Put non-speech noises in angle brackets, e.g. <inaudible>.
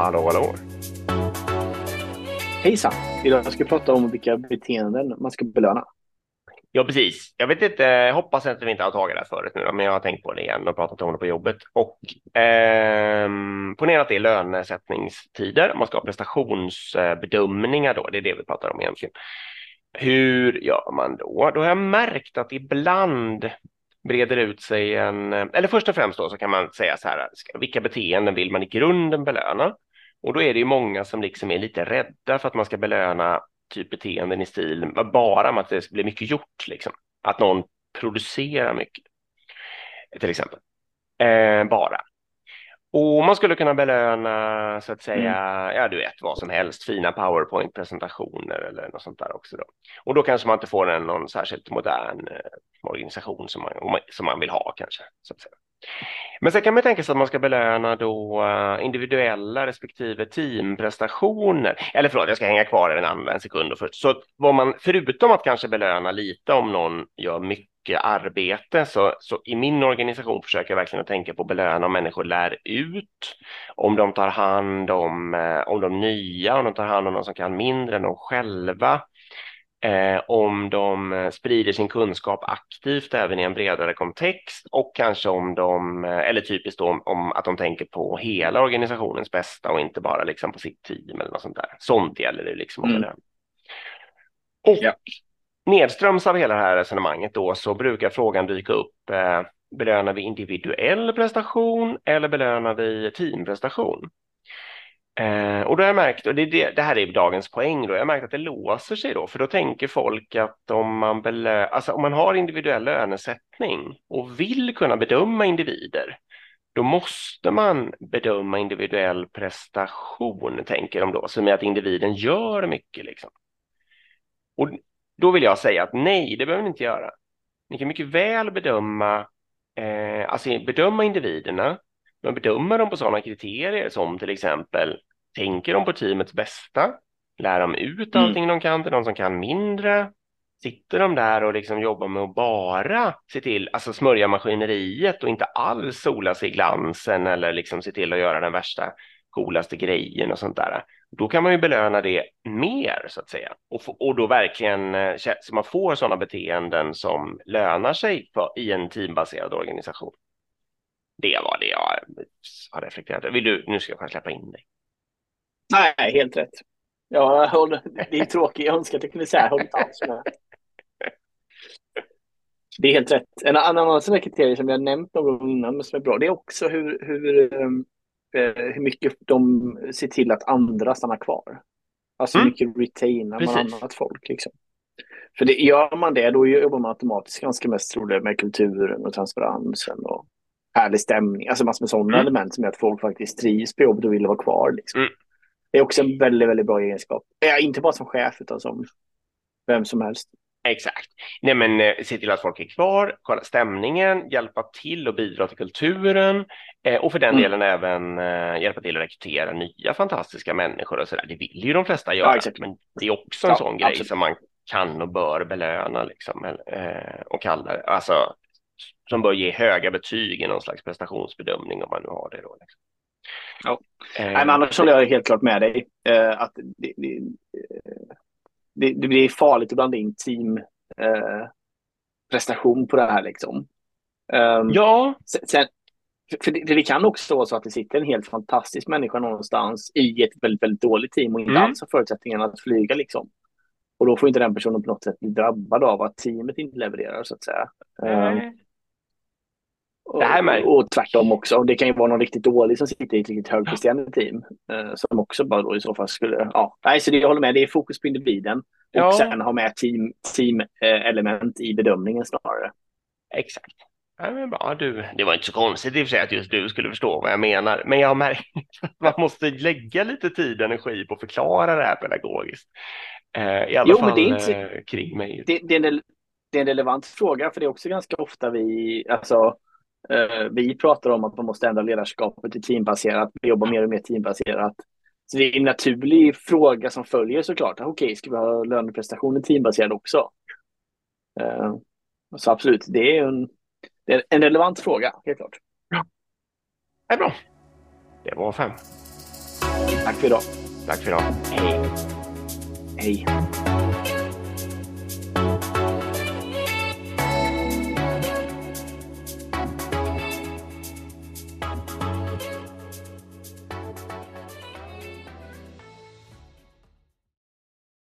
Hallå, hallå. Hejsan! Idag ska vi prata om vilka beteenden man ska belöna. Ja, precis. Jag vet inte, hoppas att vi inte har tagit det här förut nu, men jag har tänkt på det igen och pratat om det på jobbet. Och eh, ponera att det är lönesättningstider, man ska ha prestationsbedömningar då, det är det vi pratar om egentligen. Hur gör man då? Då har jag märkt att ibland breder ut sig en, eller först och främst då så kan man säga så här, vilka beteenden vill man i grunden belöna? Och då är det ju många som liksom är lite rädda för att man ska belöna typ beteenden i stil bara med att det ska bli mycket gjort, liksom. Att någon producerar mycket, till exempel. Eh, bara. Och man skulle kunna belöna så att säga, mm. ja du vet vad som helst, fina powerpoint-presentationer eller något sånt där också. Då. Och då kanske man inte får en någon särskilt modern eh, organisation som man, som man vill ha kanske. Så att säga. Men sen kan man tänka sig att man ska belöna då eh, individuella respektive teamprestationer. Eller förlåt, jag ska hänga kvar en, annan, en sekund. Först. Så vad man, förutom att kanske belöna lite om någon gör mycket arbete, så, så i min organisation försöker jag verkligen att tänka på att belöna om människor lär ut, om de tar hand om, eh, om de nya, om de tar hand om de som kan mindre än de själva eh, om de eh, sprider sin kunskap aktivt även i en bredare kontext och kanske om de, eh, eller typiskt då om, om att de tänker på hela organisationens bästa och inte bara liksom på sitt team eller något sånt där. Sånt gäller det liksom. Mm. Och ja. nedströms av hela det här resonemanget då så brukar frågan dyka upp. Eh, belönar vi individuell prestation eller belönar vi teamprestation? Eh, och då har jag märkt, och det, det, det, här är dagens poäng då, jag har märkt att det låser sig då, för då tänker folk att om man, belö, alltså om man har individuell lönesättning och vill kunna bedöma individer, då måste man bedöma individuell prestation, tänker de då, som är att individen gör mycket. Liksom. Och då vill jag säga att nej, det behöver ni inte göra. Ni kan mycket väl bedöma, eh, alltså bedöma individerna, men bedöma dem på sådana kriterier som till exempel tänker de på teamets bästa? Lär de ut mm. allting mm. de kan till de som kan mindre? Sitter de där och liksom jobbar med att bara se till, alltså smörja maskineriet och inte alls sola sig i glansen eller liksom se till att göra den värsta coolaste grejen och sånt där. Då kan man ju belöna det mer så att säga och, få, och då verkligen eh, så man får sådana beteenden som lönar sig för, i en teambaserad organisation. Det var det jag har reflekterat Vill du, nu ska jag släppa in dig. Nej, helt rätt. Ja, håller, det är tråkigt. Jag önskar att jag kunde säga håller inte alls med. Det är helt rätt. En annan sån kriterie som jag nämnt någon gång innan, men som är bra, det är också hur, hur, ehm, eh, hur mycket de ser till att andra stannar kvar. Alltså hur mm. mycket retainar man annat folk. Liksom. För det, gör man det, då jobbar man automatiskt ganska mest troligt med kulturen och transparensen och härlig stämning. Alltså massor med sådana mm. element som gör att folk faktiskt trivs på jobbet och vill vara kvar. Liksom. Mm. Det är också en väldigt, väldigt bra egenskap. Ja, inte bara som chef utan som vem som helst. Exakt. Nej, men eh, se till att folk är kvar, kolla stämningen, hjälpa till och bidra till kulturen eh, och för den mm. delen även eh, hjälpa till att rekrytera nya fantastiska människor och så där. Det vill ju de flesta göra, ja, men det är också en ja, sån absolut. grej som man kan och bör belöna liksom, eh, och kalla alltså som bör ge höga betyg i någon slags prestationsbedömning om man nu har det då. Liksom. Ja. Eh, Nej, men annars håller jag helt klart med dig. Eh, att det, det, det, det, blir farligt att blanda in team eh, prestation på det här liksom. Um, ja. Sen, för det, det, kan också vara så att det sitter en helt fantastisk människa någonstans i ett väldigt, väldigt dåligt team och inte mm. alls har förutsättningarna att flyga liksom. Och då får inte den personen på något sätt bli drabbad av att teamet inte levererar så att säga. Mm. Um, och, det och tvärtom också. Det kan ju vara någon riktigt dålig som sitter i ett riktigt högpresterande team. Eh, som också bara då i så fall skulle... Ja, nej, så det, jag håller med. Det är fokus på individen. Ja. Och sen ha med team, team element i bedömningen snarare. Exakt. Ja, men bra, du. Det var inte så konstigt i och för sig att just du skulle förstå vad jag menar. Men jag har märkt <laughs> att man måste lägga lite tid och energi på att förklara det här pedagogiskt. Eh, I alla jo, fall men det är inte... Eh, kring mig. Det, det, är en, det är en relevant fråga, för det är också ganska ofta vi... Alltså, Eh, vi pratar om att man måste ändra ledarskapet till teambaserat, vi jobbar mer och mer teambaserat. Så det är en naturlig fråga som följer såklart. Okej, okay, ska vi ha löneprestationen teambaserad också? Eh, så absolut, det är en, det är en relevant fråga, helt klart. Ja, det är bra. Det var fem. Tack för idag. Tack för idag. Hej. Hej.